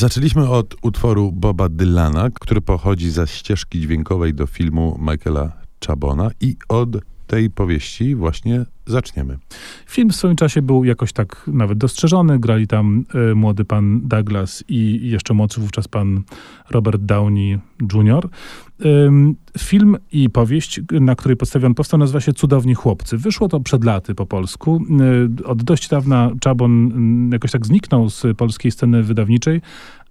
Zaczęliśmy od utworu Boba Dylana, który pochodzi ze ścieżki dźwiękowej do filmu Michaela Chabona i od tej powieści właśnie zaczniemy. Film w swoim czasie był jakoś tak nawet dostrzeżony. Grali tam y, młody pan Douglas i jeszcze młodszy wówczas pan Robert Downey Jr. Film i powieść, na której podstawie on powstał, nazywa się Cudowni Chłopcy. Wyszło to przed laty po polsku. Y, od dość dawna Czabon y, jakoś tak zniknął z polskiej sceny wydawniczej,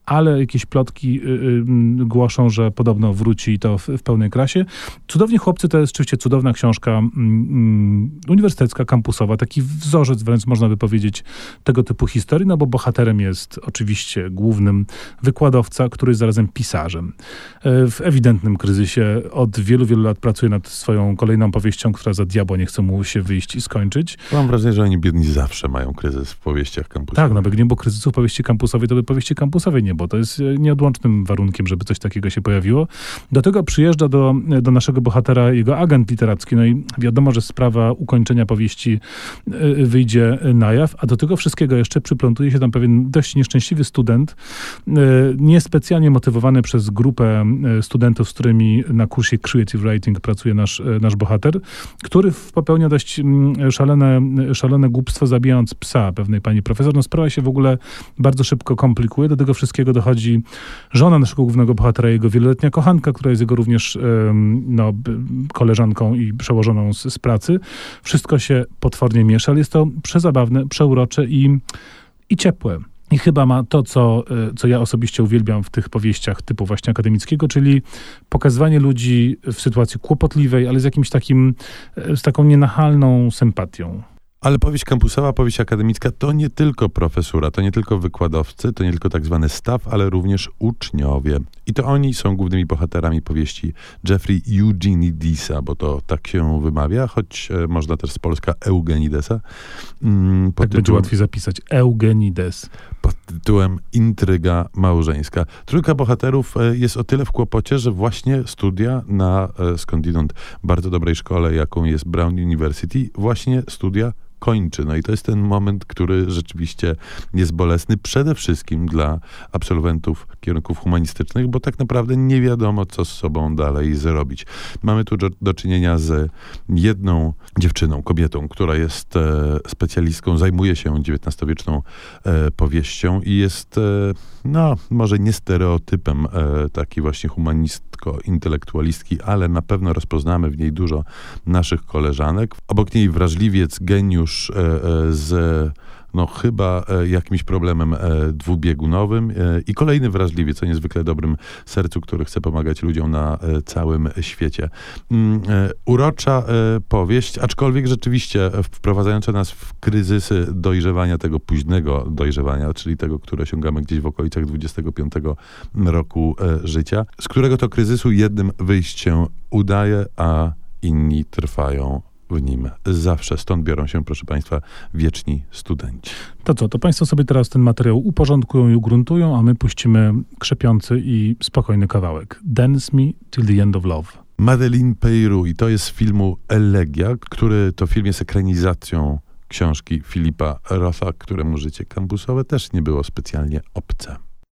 ale jakieś plotki y, y, głoszą, że podobno wróci to w, w, pełnej krasie. Cudowni Chłopcy to jest oczywiście cudowna książka mm, uniwersytecka, kampusowa, taki wzorzec wręcz można by powiedzieć tego typu historii, no bo bohaterem jest oczywiście głównym wykładowca, który jest zarazem pisarzem. E, w ewidentnym kryzysie od wielu, wielu lat pracuje nad swoją kolejną powieścią, która za diabła nie chce mu się wyjść i skończyć. Mam wrażenie, że oni biedni zawsze mają kryzys w powieściach kampusowych. Tak, no by nie było kryzysu w powieści kampusowej, to by powieści kampusowej nie bo to jest e, nieodłącznym warunkiem, żeby coś takiego się pojawiło. Do tego przyjeżdża do, do naszego bohatera jego agent literacki, no i wiadomo, że sprawa ukończenia powieści e, wyjdzie na jaw, a do tego wszystkiego jeszcze przyplątuje się tam pewien dość nieszczęśliwy student, e, niespecjalnie motywowany przez grupę studentów, z którymi na kursie Creative Writing pracuje nasz, nasz bohater, który popełnia dość mm, szalone, szalone głupstwo, zabijając psa pewnej pani profesor. No sprawa się w ogóle bardzo szybko komplikuje. Do tego wszystkiego tego dochodzi żona naszego głównego bohatera, jego wieloletnia kochanka, która jest jego również no, koleżanką i przełożoną z, z pracy. Wszystko się potwornie miesza, ale jest to przezabawne, przeurocze i, i ciepłe. I chyba ma to, co, e, co ja osobiście uwielbiam w tych powieściach typu właśnie akademickiego, czyli pokazywanie ludzi w sytuacji kłopotliwej, ale z jakimś takim, e, z taką nienachalną sympatią. Ale powieść kampusowa, powieść akademicka to nie tylko profesura, to nie tylko wykładowcy, to nie tylko tak zwany staff, ale również uczniowie. I to oni są głównymi bohaterami powieści Jeffrey Eugenidisa, bo to tak się wymawia, choć e, można też z polska Eugenidesa. Mm, tak tytułem, będzie łatwiej zapisać. Eugenides. Pod tytułem Intryga małżeńska. Trójka bohaterów e, jest o tyle w kłopocie, że właśnie studia na e, skądinąd bardzo dobrej szkole, jaką jest Brown University, właśnie studia kończy. No i to jest ten moment, który rzeczywiście jest bolesny przede wszystkim dla absolwentów kierunków humanistycznych, bo tak naprawdę nie wiadomo, co z sobą dalej zrobić. Mamy tu do, czynienia z jedną dziewczyną, kobietą, która jest e, specjalistką, zajmuje się XIX-wieczną e, powieścią i jest, e, no, może nie stereotypem taki właśnie humanistko-intelektualistki, ale na pewno rozpoznamy w niej dużo naszych koleżanek. Obok niej wrażliwiec, geniusz, już e, e, z no chyba e, jakimś problemem dwubiegunowym i kolejny wrażliwy, co niezwykle dobrym sercu, który chce pomagać ludziom na całym świecie. Mm, urocza powieść, aczkolwiek rzeczywiście wprowadzająca nas w kryzysy dojrzewania tego późnego dojrzewania, czyli tego, które osiągamy gdzieś w okolicach 25 roku życia, z którego to kryzysu jednym wyjść się udaje, a inni trwają w nim zawsze. Stąd biorą się, proszę Państwa, wieczni studenci. To co, to Państwo sobie teraz ten materiał uporządkują i ugruntują, a my puścimy krzepiący i spokojny kawałek. Dance Me Till the End of Love. Madeline Peyru i to jest z filmu Elegia, który to film jest ekranizacją książki Filipa Rotha, któremu życie kampusowe też nie było specjalnie obce.